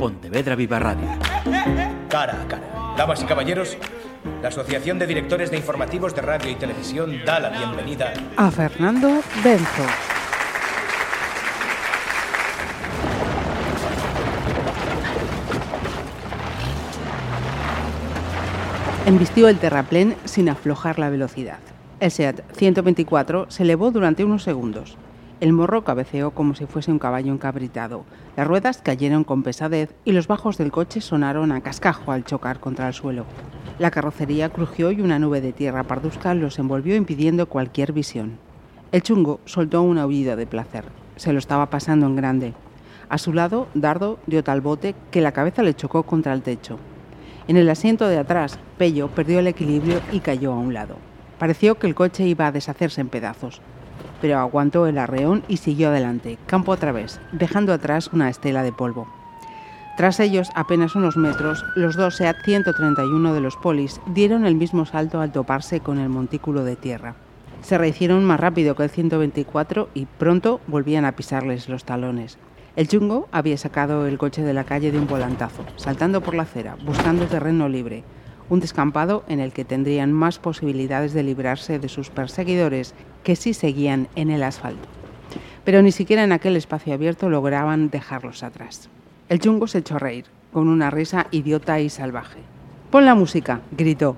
Pontevedra Viva Radio. Cara a cara. Damas y caballeros, la Asociación de Directores de Informativos de Radio y Televisión da la bienvenida a Fernando Benzo. Embistió el terraplén sin aflojar la velocidad. El SEAT 124 se elevó durante unos segundos. El morro cabeceó como si fuese un caballo encabritado. Las ruedas cayeron con pesadez y los bajos del coche sonaron a cascajo al chocar contra el suelo. La carrocería crujió y una nube de tierra parduzca los envolvió impidiendo cualquier visión. El chungo soltó un aullido de placer. Se lo estaba pasando en grande. A su lado, Dardo dio tal bote que la cabeza le chocó contra el techo. En el asiento de atrás, Pello perdió el equilibrio y cayó a un lado. Pareció que el coche iba a deshacerse en pedazos pero aguantó el arreón y siguió adelante, campo a través, dejando atrás una estela de polvo. Tras ellos, apenas unos metros, los dos SEAT 131 de los polis dieron el mismo salto al toparse con el montículo de tierra. Se rehicieron más rápido que el 124 y pronto volvían a pisarles los talones. El chungo había sacado el coche de la calle de un volantazo, saltando por la acera, buscando terreno libre, un descampado en el que tendrían más posibilidades de librarse de sus perseguidores que si seguían en el asfalto. Pero ni siquiera en aquel espacio abierto lograban dejarlos atrás. El chungo se echó a reír, con una risa idiota y salvaje. Pon la música, gritó.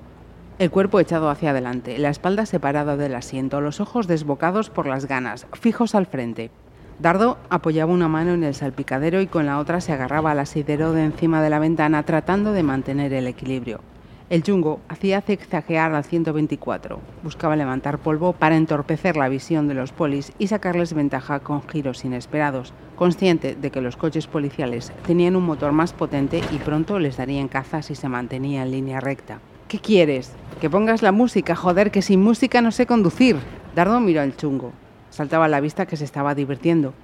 El cuerpo echado hacia adelante, la espalda separada del asiento, los ojos desbocados por las ganas, fijos al frente. Dardo apoyaba una mano en el salpicadero y con la otra se agarraba al asidero de encima de la ventana tratando de mantener el equilibrio. El chungo hacía zigzaguear al 124. Buscaba levantar polvo para entorpecer la visión de los polis y sacarles ventaja con giros inesperados, consciente de que los coches policiales tenían un motor más potente y pronto les darían caza si se mantenía en línea recta. ¿Qué quieres? Que pongas la música, joder, que sin música no sé conducir. Dardo miró al chungo. Saltaba a la vista que se estaba divirtiendo.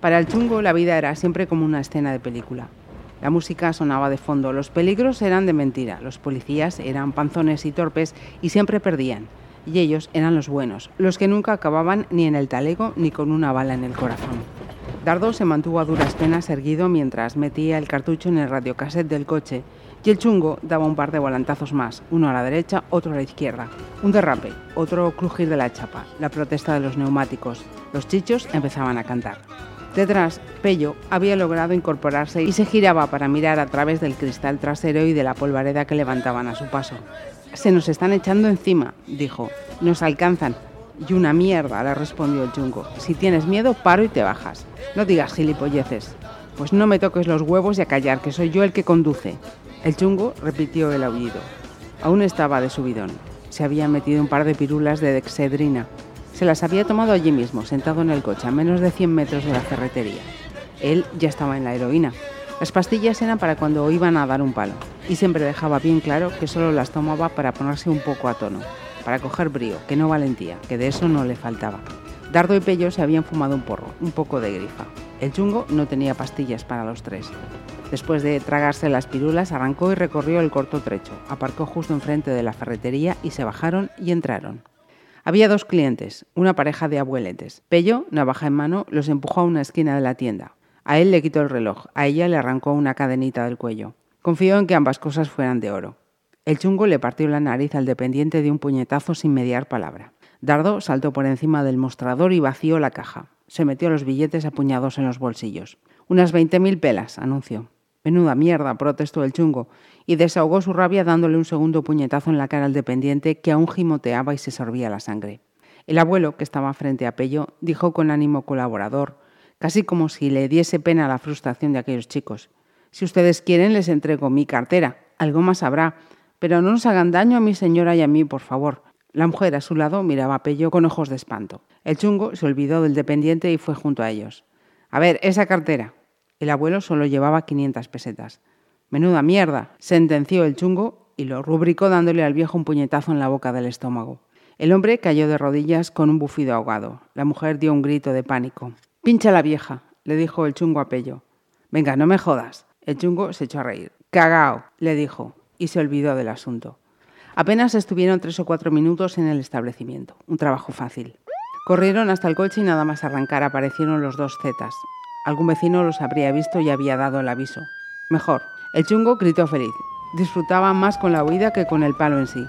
Para el chungo la vida era siempre como una escena de película. La música sonaba de fondo, los peligros eran de mentira, los policías eran panzones y torpes y siempre perdían. Y ellos eran los buenos, los que nunca acababan ni en el talego ni con una bala en el corazón. Dardo se mantuvo a duras penas erguido mientras metía el cartucho en el radiocassette del coche y el chungo daba un par de volantazos más, uno a la derecha, otro a la izquierda. Un derrape, otro crujir de la chapa, la protesta de los neumáticos. Los chichos empezaban a cantar. Detrás, Pello había logrado incorporarse y se giraba para mirar a través del cristal trasero y de la polvareda que levantaban a su paso. Se nos están echando encima, dijo. Nos alcanzan. Y una mierda, le respondió el chungo. Si tienes miedo, paro y te bajas. No digas gilipolleces. Pues no me toques los huevos y a callar, que soy yo el que conduce. El chungo repitió el aullido. Aún estaba de subidón. Se había metido un par de pirulas de dexedrina se las había tomado allí mismo, sentado en el coche, a menos de 100 metros de la ferretería. Él ya estaba en la heroína. Las pastillas eran para cuando iban a dar un palo, y siempre dejaba bien claro que solo las tomaba para ponerse un poco a tono, para coger brío, que no valentía, que de eso no le faltaba. Dardo y Pello se habían fumado un porro, un poco de grifa. El chungo no tenía pastillas para los tres. Después de tragarse las pirulas, arrancó y recorrió el corto trecho. Aparcó justo enfrente de la ferretería y se bajaron y entraron. Había dos clientes, una pareja de abueletes. Pello, navaja en mano, los empujó a una esquina de la tienda. A él le quitó el reloj, a ella le arrancó una cadenita del cuello. Confió en que ambas cosas fueran de oro. El chungo le partió la nariz al dependiente de un puñetazo sin mediar palabra. Dardo saltó por encima del mostrador y vació la caja. Se metió los billetes apuñados en los bolsillos. Unas veinte mil pelas, anunció. Menuda mierda, protestó el chungo, y desahogó su rabia dándole un segundo puñetazo en la cara al dependiente que aún gimoteaba y se sorbía la sangre. El abuelo, que estaba frente a Pello, dijo con ánimo colaborador, casi como si le diese pena la frustración de aquellos chicos. Si ustedes quieren, les entrego mi cartera. Algo más habrá. Pero no nos hagan daño a mi señora y a mí, por favor. La mujer a su lado miraba a Pello con ojos de espanto. El chungo se olvidó del dependiente y fue junto a ellos. A ver, esa cartera. El abuelo solo llevaba 500 pesetas. Menuda mierda, sentenció el chungo y lo rubricó dándole al viejo un puñetazo en la boca del estómago. El hombre cayó de rodillas con un bufido ahogado. La mujer dio un grito de pánico. Pincha la vieja, le dijo el chungo a Pello. Venga, no me jodas. El chungo se echó a reír. Cagao, le dijo, y se olvidó del asunto. Apenas estuvieron tres o cuatro minutos en el establecimiento. Un trabajo fácil. Corrieron hasta el coche y nada más arrancar aparecieron los dos zetas, Algún vecino los habría visto y había dado el aviso. Mejor. El chungo gritó feliz. Disfrutaba más con la huida que con el palo en sí.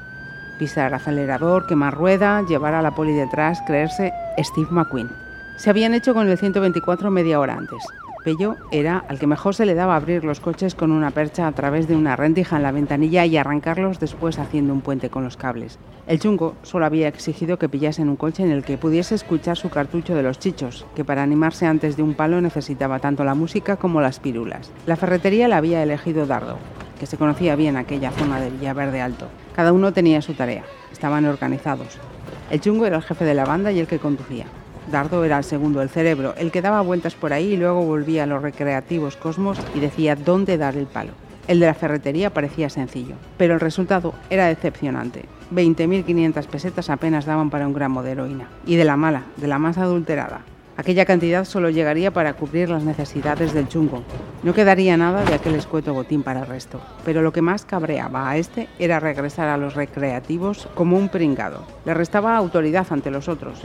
Pisar acelerador, quemar rueda, llevar a la poli detrás, creerse Steve McQueen. Se habían hecho con el 124 media hora antes. Pello era al que mejor se le daba abrir los coches con una percha a través de una rendija en la ventanilla y arrancarlos después haciendo un puente con los cables. El chungo solo había exigido que pillasen un coche en el que pudiese escuchar su cartucho de los chichos, que para animarse antes de un palo necesitaba tanto la música como las pirulas. La ferretería la había elegido Dardo, que se conocía bien aquella zona de Villaverde Alto. Cada uno tenía su tarea, estaban organizados. El chungo era el jefe de la banda y el que conducía. Dardo era el segundo, el cerebro, el que daba vueltas por ahí y luego volvía a los recreativos cosmos y decía dónde dar el palo. El de la ferretería parecía sencillo, pero el resultado era decepcionante. 20.500 pesetas apenas daban para un gramo de heroína. Y de la mala, de la más adulterada. Aquella cantidad solo llegaría para cubrir las necesidades del chungo. No quedaría nada de aquel escueto botín para el resto. Pero lo que más cabreaba a este era regresar a los recreativos como un pringado. Le restaba autoridad ante los otros.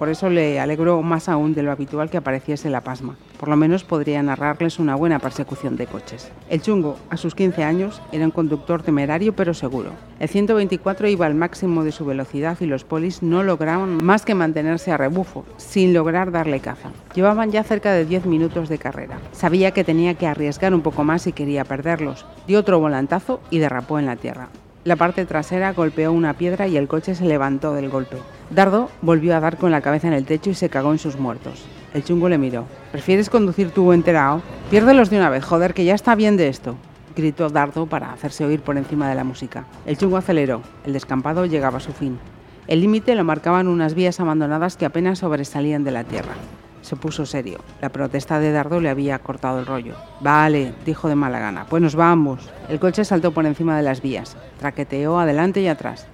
Por eso le alegró más aún de lo habitual que apareciese la pasma. Por lo menos podría narrarles una buena persecución de coches. El chungo, a sus 15 años, era un conductor temerario pero seguro. El 124 iba al máximo de su velocidad y los polis no lograban más que mantenerse a rebufo, sin lograr darle caza. Llevaban ya cerca de 10 minutos de carrera. Sabía que tenía que arriesgar un poco más si quería perderlos. Dio otro volantazo y derrapó en la tierra. La parte trasera golpeó una piedra y el coche se levantó del golpe. Dardo volvió a dar con la cabeza en el techo y se cagó en sus muertos. El chungo le miró. ¿Prefieres conducir tú enterado? Piérdelos de una vez, joder, que ya está bien de esto. Gritó Dardo para hacerse oír por encima de la música. El chungo aceleró. El descampado llegaba a su fin. El límite lo marcaban unas vías abandonadas que apenas sobresalían de la tierra. Se puso serio. La protesta de Dardo le había cortado el rollo. Vale, dijo de mala gana. Pues nos vamos. El coche saltó por encima de las vías. Traqueteó adelante y atrás.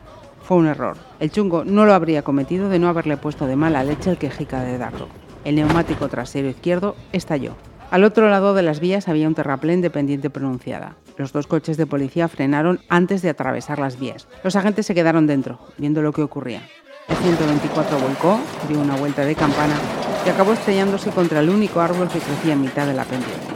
Fue un error. El chungo no lo habría cometido de no haberle puesto de mala leche el quejica de Dardo. El neumático trasero izquierdo estalló. Al otro lado de las vías había un terraplén de pendiente pronunciada. Los dos coches de policía frenaron antes de atravesar las vías. Los agentes se quedaron dentro, viendo lo que ocurría. El 124 volcó, dio una vuelta de campana y acabó estrellándose contra el único árbol que crecía en mitad de la pendiente.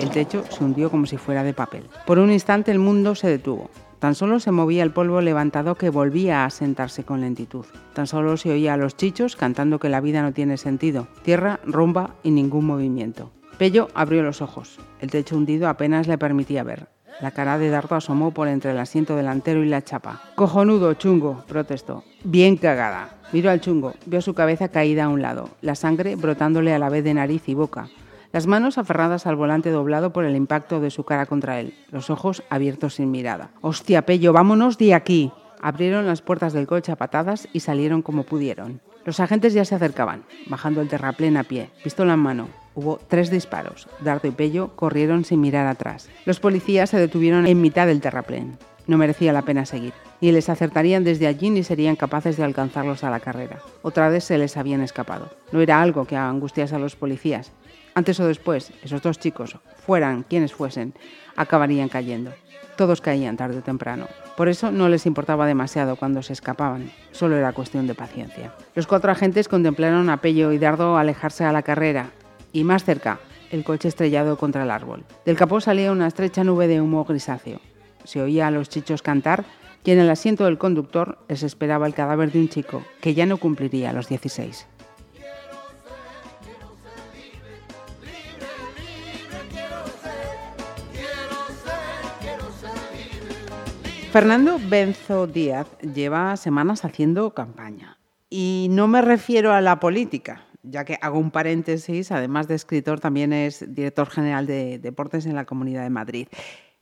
El techo se hundió como si fuera de papel. Por un instante el mundo se detuvo. Tan solo se movía el polvo levantado que volvía a sentarse con lentitud. Tan solo se oía a los chichos cantando que la vida no tiene sentido. Tierra, rumba y ningún movimiento. Pello abrió los ojos. El techo hundido apenas le permitía ver. La cara de Dardo asomó por entre el asiento delantero y la chapa. Cojonudo, chungo, protestó. Bien cagada. Miró al chungo, vio su cabeza caída a un lado, la sangre brotándole a la vez de nariz y boca, las manos aferradas al volante doblado por el impacto de su cara contra él, los ojos abiertos sin mirada. ¡Hostia, Pello, vámonos de aquí! Abrieron las puertas del coche a patadas y salieron como pudieron. Los agentes ya se acercaban, bajando el terraplén a pie, pistola en mano. Hubo tres disparos. Dardo y Pello corrieron sin mirar atrás. Los policías se detuvieron en mitad del terraplén. No merecía la pena seguir. Ni les acertarían desde allí ni serían capaces de alcanzarlos a la carrera. Otra vez se les habían escapado. No era algo que angustiase a los policías. Antes o después, esos dos chicos, fueran quienes fuesen, acabarían cayendo. Todos caían tarde o temprano. Por eso no les importaba demasiado cuando se escapaban, solo era cuestión de paciencia. Los cuatro agentes contemplaron a Pello y Dardo alejarse a la carrera, y más cerca, el coche estrellado contra el árbol. Del capó salía una estrecha nube de humo grisáceo. Se oía a los chichos cantar y en el asiento del conductor les esperaba el cadáver de un chico que ya no cumpliría los 16. Fernando Benzo Díaz lleva semanas haciendo campaña. Y no me refiero a la política, ya que hago un paréntesis, además de escritor, también es director general de deportes en la Comunidad de Madrid.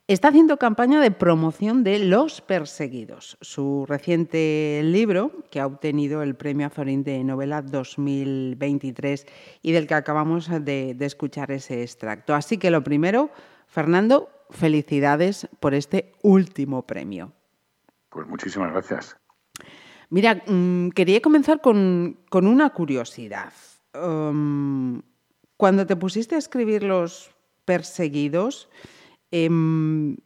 Está haciendo campaña de promoción de Los Perseguidos, su reciente libro que ha obtenido el Premio Azorín de Novela 2023 y del que acabamos de, de escuchar ese extracto. Así que lo primero, Fernando, felicidades por este último premio. Pues muchísimas gracias. Mira, mm, quería comenzar con, una curiosidad. Um, cuando te pusiste a escribir Los Perseguidos, em,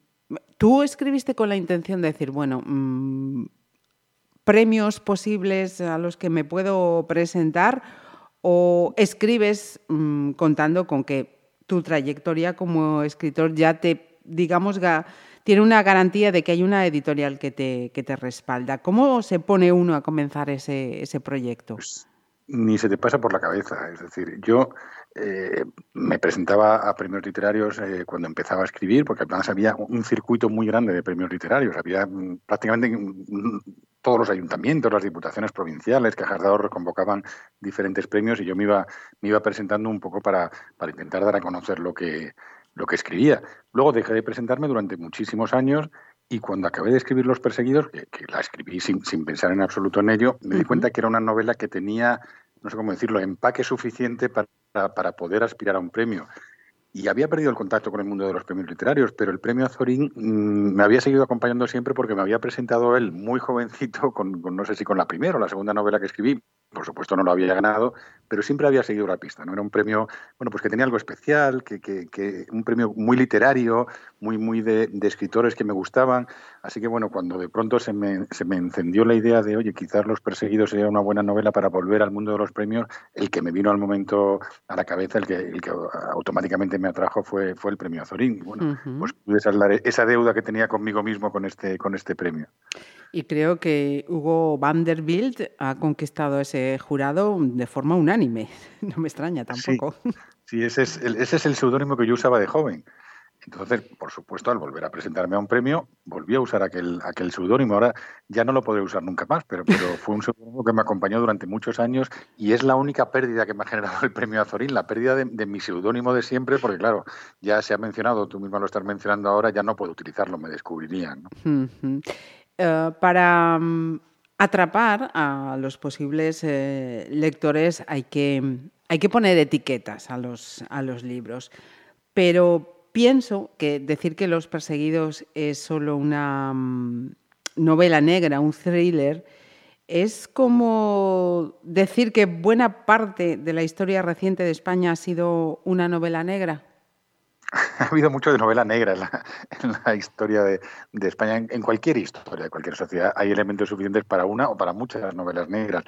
tú escribiste con la intención de decir, bueno, mm, premios posibles a los que me puedo presentar o escribes mm, contando con que tu trayectoria como escritor ya te digamos, tiene una garantía de que hay una editorial que te, que te respalda. ¿Cómo se pone uno a comenzar ese, ese proyecto? Pues, ni se te pasa por la cabeza. Es decir, yo eh, me presentaba a premios literarios eh, cuando empezaba a escribir, porque además había un circuito muy grande de premios literarios. Había mm, prácticamente mm, todos los ayuntamientos, las diputaciones provinciales, cajas de ahorro convocaban diferentes premios y yo me iba, me iba presentando un poco para, para intentar dar a conocer lo que, lo que escribía. Luego dejé de presentarme durante muchísimos años y cuando acabé de escribir Los Perseguidos, que, la escribí sin, sin, pensar en absoluto en ello, me di cuenta que era una novela que tenía, no sé cómo decirlo, empaque suficiente para, para poder aspirar a un premio. Y había perdido el contacto con el mundo de los premios literarios, pero el premio Azorín mm, me había seguido acompañando siempre porque me había presentado él muy jovencito, con, no sé si con la primera o la segunda novela que escribí, por supuesto no lo había ganado, pero siempre había seguido la pista, ¿no? Era un premio, bueno, pues que tenía algo especial, que, que, un premio muy literario, muy, muy de, escritores que me gustaban, así que bueno, cuando de pronto se me, se me encendió la idea de, oye, quizás Los Perseguidos sería una buena novela para volver al mundo de los premios, el que me vino al momento a la cabeza, el que, el que automáticamente me atrajo fue, fue el premio Azorín. Bueno, pues pude saldar esa deuda que tenía conmigo mismo con este, con este premio. Y creo que Hugo Vanderbilt ha conquistado ese jurado de forma unánime. No me extraña tampoco. Sí, ese es el, ese es el seudónimo que yo usaba de joven. Entonces, por supuesto, al volver a presentarme a un premio, volví a usar aquel, aquel seudónimo. Ahora ya no lo podré usar nunca más, pero, pero fue un seudónimo que me acompañó durante muchos años y es la única pérdida que me ha generado el premio Azorín, la pérdida de, mi seudónimo de siempre, porque claro, ya se ha mencionado, tú misma lo estás mencionando ahora, ya no puedo utilizarlo, me descubrirían. Eh, para mm, atrapar a los posibles eh, lectores hay que, hay que poner etiquetas a los, a los libros, pero pienso que decir que Los Perseguidos es solo una mm, novela negra, un thriller, es como decir que buena parte de la historia reciente de España ha sido una novela negra. Ha habido mucho de novela negra en la, historia de, España, en, cualquier historia de cualquier sociedad. Hay elementos suficientes para una o para muchas novelas negras.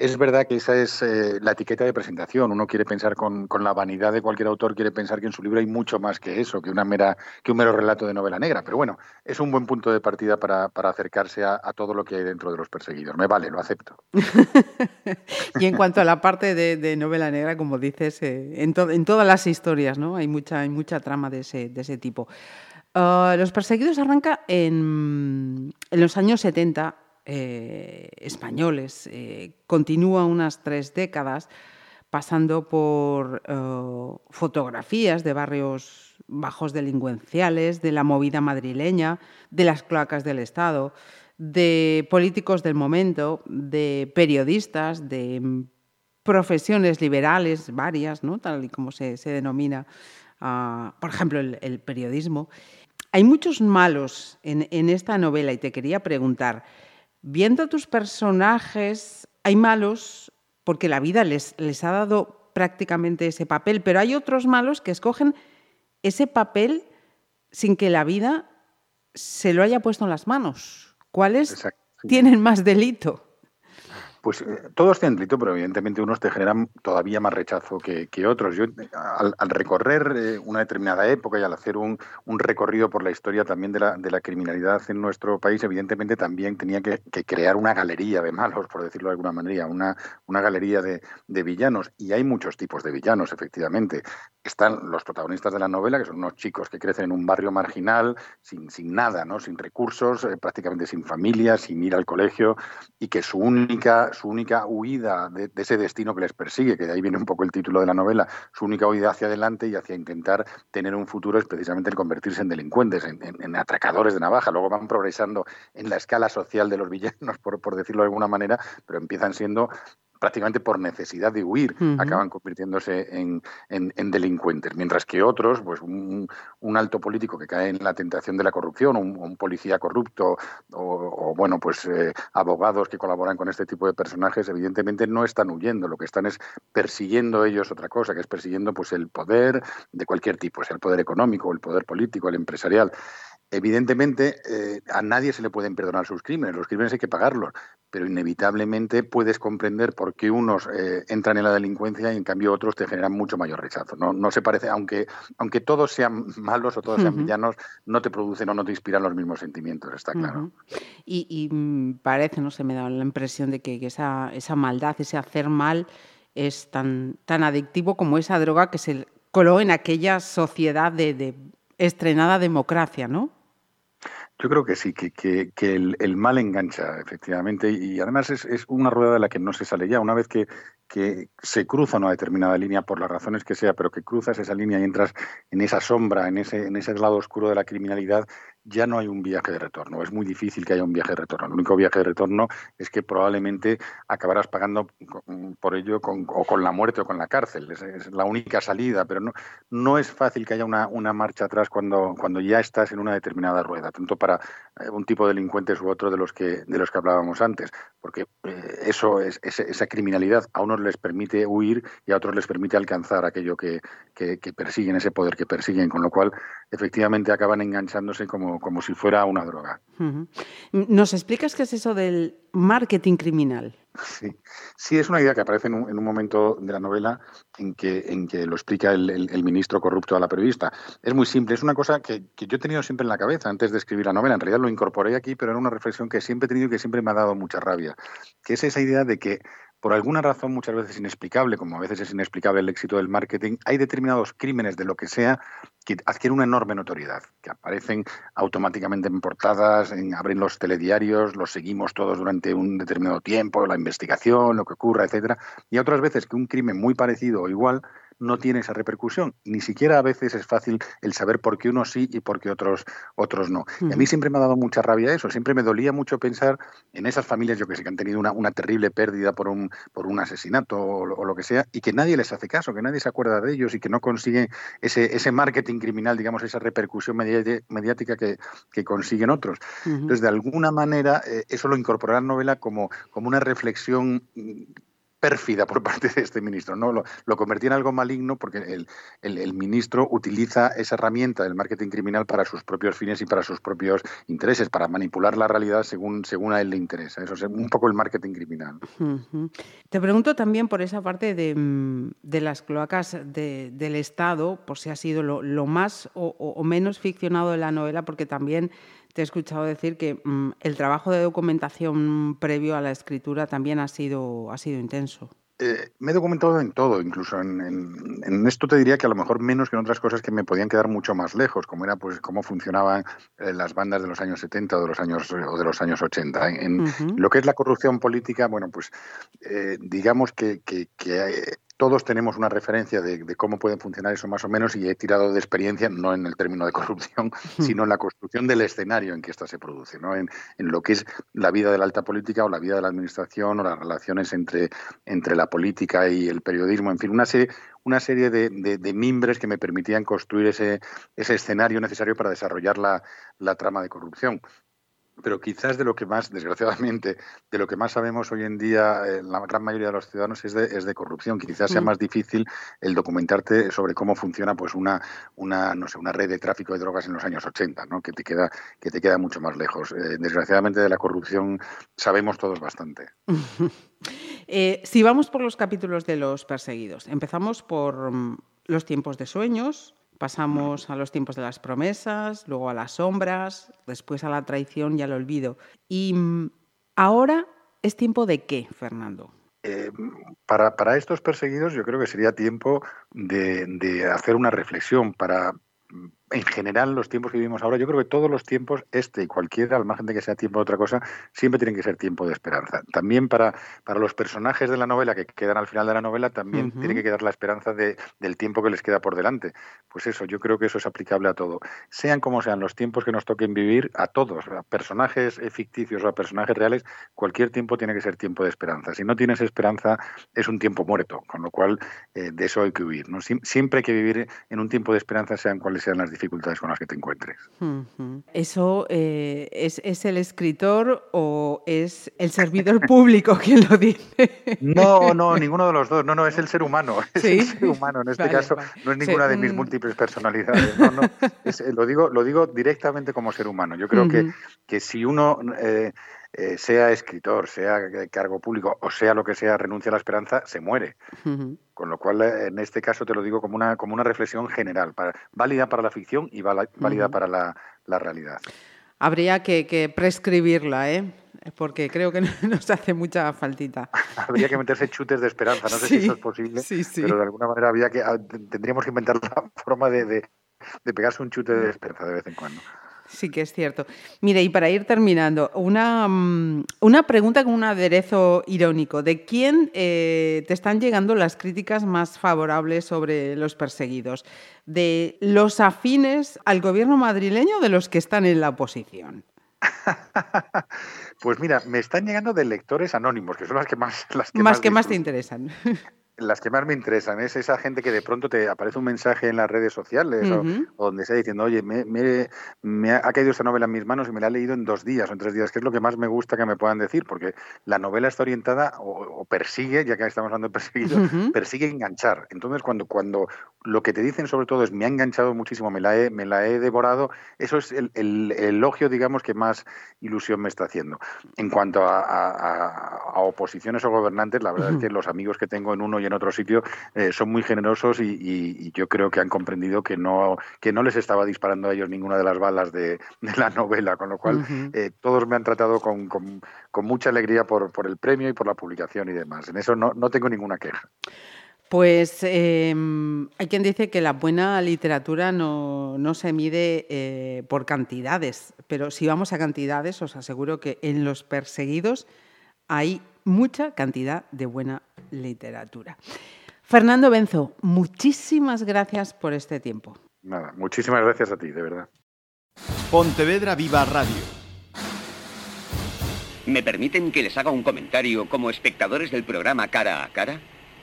Es verdad que esa es eh, la etiqueta de presentación. Uno quiere pensar con, la vanidad de cualquier autor, quiere pensar que en su libro hay mucho más que eso, que una mera, que un mero relato de novela negra. Pero bueno, es un buen punto de partida para, acercarse a, todo lo que hay dentro de los perseguidos. Me vale, lo acepto. y en cuanto a la parte de, novela negra, como dices, eh, en, en, todas las historias, ¿no? Hay mucha, hay mucha trama de ese, de ese tipo. Ah, los perseguidos arranca en, en los años 70 eh, españoles. Eh, continúa unas tres décadas pasando por eh, fotografías de barrios bajos delincuenciales, de la movida madrileña, de las cloacas del Estado, de políticos del momento, de periodistas, de profesiones liberales varias, ¿no? tal y como se, denomina, ah, por ejemplo, el, periodismo. Hay muchos malos en esta novela y te quería preguntar, viendo tus personajes, hay malos porque la vida les, les ha dado prácticamente ese papel, pero hay otros malos que escogen ese papel sin que la vida se lo haya puesto en las manos. ¿Cuáles tienen más delito? Pues eh, todos tienen delito, pero evidentemente unos te generan todavía más rechazo que, otros. Yo, al, recorrer eh, una determinada época y al hacer un, recorrido por la historia también de la, de la, criminalidad en nuestro país, evidentemente también tenía que, crear una galería de malos, por decirlo de alguna manera, una, una galería de, villanos. Y hay muchos tipos de villanos, efectivamente. Están los protagonistas de la novela, que son unos chicos que crecen en un barrio marginal, sin, sin nada, ¿no? sin recursos, eh, prácticamente sin familia, sin ir al colegio, y que su única su única huida de, ese destino que les persigue, que de ahí viene un poco el título de la novela, su única huida hacia adelante y hacia intentar tener un futuro es precisamente el convertirse en delincuentes, en, atracadores de navaja. Luego van progresando en la escala social de los villanos, por, decirlo de alguna manera, pero empiezan siendo prácticamente por necesidad de huir, acaban convirtiéndose en, delincuentes, mientras que otros, pues un, alto político que cae en la tentación de la corrupción, un, un policía corrupto o, bueno, pues eh, abogados que colaboran con este tipo de personajes, evidentemente no están huyendo, lo que están es persiguiendo ellos otra cosa, que es persiguiendo pues el poder de cualquier tipo, sea el poder económico, el poder político, el empresarial. Evidentemente, eh, a nadie se le pueden perdonar sus crímenes, los crímenes hay que pagarlos, pero inevitablemente puedes comprender por qué unos eh, entran en la delincuencia y en cambio otros te generan mucho mayor rechazo. No, no se parece, aunque, aunque todos sean malos o todos sean villanos, no te producen o no te inspiran los mismos sentimientos, está claro. y, mm, parece, no se me da la impresión de que esa, esa maldad, ese hacer mal, es tan, tan adictivo como esa droga que se coló en aquella sociedad de, de estrenada democracia, ¿no? Yo creo que sí, que, que, el, mal engancha, efectivamente, y además es, es, una rueda de la que no se sale ya. Una vez que, que se cruza una determinada línea, por las razones que sea, pero que cruzas esa línea y entras en esa sombra, en ese, en ese lado oscuro de la criminalidad, ya no hay un viaje de retorno. Es muy difícil que haya un viaje de retorno. El único viaje de retorno es que probablemente acabarás pagando por ello con, o con la muerte o con la cárcel. Es, la única salida, pero no, no es fácil que haya una, una, marcha atrás cuando, cuando ya estás en una determinada rueda, tanto para eh, un tipo de delincuentes u otro de los que, de los que hablábamos antes, porque eh, eso es, esa criminalidad a unos les permite huir y a otros les permite alcanzar aquello que, que, que persiguen, ese poder que persiguen, con lo cual efectivamente acaban enganchándose como como, si fuera una droga. ¿Nos explicas qué es eso del marketing criminal? Sí, sí es una idea que aparece en un, momento de la novela en que, en que lo explica el, ministro corrupto a la periodista. Es muy simple, es una cosa que, que, yo he tenido siempre en la cabeza antes de escribir la novela. En realidad lo incorporé aquí, pero era una reflexión que siempre he tenido y que siempre me ha dado mucha rabia, que es esa idea de que por alguna razón muchas veces inexplicable, como a veces es inexplicable el éxito del marketing, hay determinados crímenes de lo que sea que adquieren una enorme notoriedad, que aparecen automáticamente en portadas, en, abren los telediarios, los seguimos todos durante un determinado tiempo, la investigación, lo que ocurra, etcétera, y otras veces que un crimen muy parecido o igual no tiene esa repercusión. Ni siquiera a veces es fácil el saber por qué unos sí y por qué otros, otros no. Y a mí siempre me ha dado mucha rabia eso, siempre me dolía mucho pensar en esas familias, yo que sé, que han tenido una, una terrible pérdida por un, por un asesinato o, lo que sea, y que nadie les hace caso, que nadie se acuerda de ellos y que no consiguen ese, ese marketing criminal, digamos, esa repercusión mediática que, que consiguen otros. Entonces, de alguna manera, eh, eso lo la novela como, como una reflexión pérfida por parte de este ministro. ¿no? Lo, lo convertía en algo maligno porque el, ministro utiliza esa herramienta del marketing criminal para sus propios fines y para sus propios intereses, para manipular la realidad según, según a él le interesa. Eso es un poco el marketing criminal. Te pregunto también por esa parte de, mm, de las cloacas de, del Estado, por si ha sido lo, más o menos ficcionado de la novela, porque también te he escuchado decir que mm, el trabajo de documentación previo a la escritura también ha sido, ha sido intenso. Eh, me he documentado en todo, incluso en, esto te diría que a lo mejor menos que en otras cosas que me podían quedar mucho más lejos, como era pues cómo funcionaban eh, las bandas de los años 70 o de los años o de los años 80. En lo que es la corrupción política, bueno, pues eh, digamos que, que, que todos tenemos una referencia de, cómo pueden funcionar eso más o menos y he tirado de experiencia, no en el término de corrupción, sino en la construcción del escenario en que ésta se produce, ¿no? en, lo que es la vida de la alta política o la vida de la administración o las relaciones entre, entre la política y el periodismo, en fin, una serie, una serie de, de, mimbres que me permitían construir ese, ese escenario necesario para desarrollar la, la trama de corrupción pero quizás de lo que más, desgraciadamente, de lo que más sabemos hoy en día, eh, la gran mayoría de los ciudadanos es de, es de corrupción. Quizás sea mm. más difícil el documentarte sobre cómo funciona pues una, una, no sé, una red de tráfico de drogas en los años 80, ¿no? que, te queda, que te queda mucho más lejos. Eh, desgraciadamente de la corrupción sabemos todos bastante. Eh, si vamos por los capítulos de los perseguidos, empezamos por mm, los tiempos de sueños, Pasamos a los tiempos de las promesas, luego a las sombras, después a la traición y al olvido. Y mm, ahora es tiempo de qué, Fernando? Eh, para, para, estos perseguidos yo creo que sería tiempo de, de hacer una reflexión para en general los tiempos que vivimos ahora, yo creo que todos los tiempos, este y cualquiera, al margen de que sea tiempo de otra cosa, siempre tienen que ser tiempo de esperanza. También para, para los personajes de la novela que quedan al final de la novela, también tiene que quedar la esperanza de, del tiempo que les queda por delante. Pues eso, yo creo que eso es aplicable a todo. Sean como sean los tiempos que nos toquen vivir, a todos, a personajes ficticios o a personajes reales, cualquier tiempo tiene que ser tiempo de esperanza. Si no tienes esperanza, es un tiempo muerto, con lo cual eh, de eso hay que huir. ¿no? siempre hay que vivir en un tiempo de esperanza, sean cuales sean las dificultades con las que te encuentres. ¿Eso eh, es, el escritor o es el servidor público quien lo dice? No, no, ninguno de los dos. No, no, es el ser humano. Es el ser humano. En este caso, no es ninguna de mis múltiples personalidades. No, no. lo, digo, lo digo directamente como ser humano. Yo creo que, que si uno. Eh, eh, sea escritor, sea cargo público o sea lo que sea, renuncia a la esperanza, se muere. Con lo cual, eh, en este caso te lo digo como una, como una reflexión general, válida para la ficción y válida para la, realidad. Habría que, prescribirla, ¿eh? porque creo que nos hace mucha faltita. Habría que meterse chutes de esperanza, no sé si eso es posible, pero de alguna manera había que, ah, tendríamos que inventar la forma de, de pegarse un chute de esperanza de vez en cuando. Sí que es cierto. Mire, y para ir terminando, una, mm, una pregunta con un aderezo irónico. ¿De quién eh, te están llegando las críticas más favorables sobre los perseguidos? ¿De los afines al gobierno madrileño o de los que están en la oposición? pues mira, me están llegando de lectores anónimos, que son las que más... Las que más, que más te interesan. las que más me interesan es esa gente que de pronto te aparece un mensaje en las redes sociales o, donde está diciendo, oye, me, me, ha caído esta novela en mis manos y me la he leído en dos días o en tres días, que es lo que más me gusta que me puedan decir, porque la novela está orientada o, persigue, ya que estamos hablando de perseguido, persigue enganchar. Entonces, cuando, cuando lo que te dicen sobre todo es me ha enganchado muchísimo, me la he, me la he devorado, eso es el, elogio, digamos, que más ilusión me está haciendo. En cuanto a, oposiciones o gobernantes, la verdad es que los amigos que tengo en uno y en otro sitio eh, son muy generosos y, yo creo que han comprendido que no, que no les estaba disparando a ellos ninguna de las balas de, la novela, con lo cual eh, todos me han tratado con, con, mucha alegría por, por, el premio y por la publicación y demás. En eso no, no tengo ninguna queja. Pues em, hay quien dice que la buena literatura no, no se mide eh, por cantidades, pero si vamos a cantidades, os aseguro que en los perseguidos hay mucha cantidad de buena literatura. Fernando Benzo, muchísimas gracias por este tiempo. Nada, muchísimas gracias a ti, de verdad. Pontevedra Viva Radio. ¿Me permiten que les haga un comentario como espectadores del programa Cara a Cara?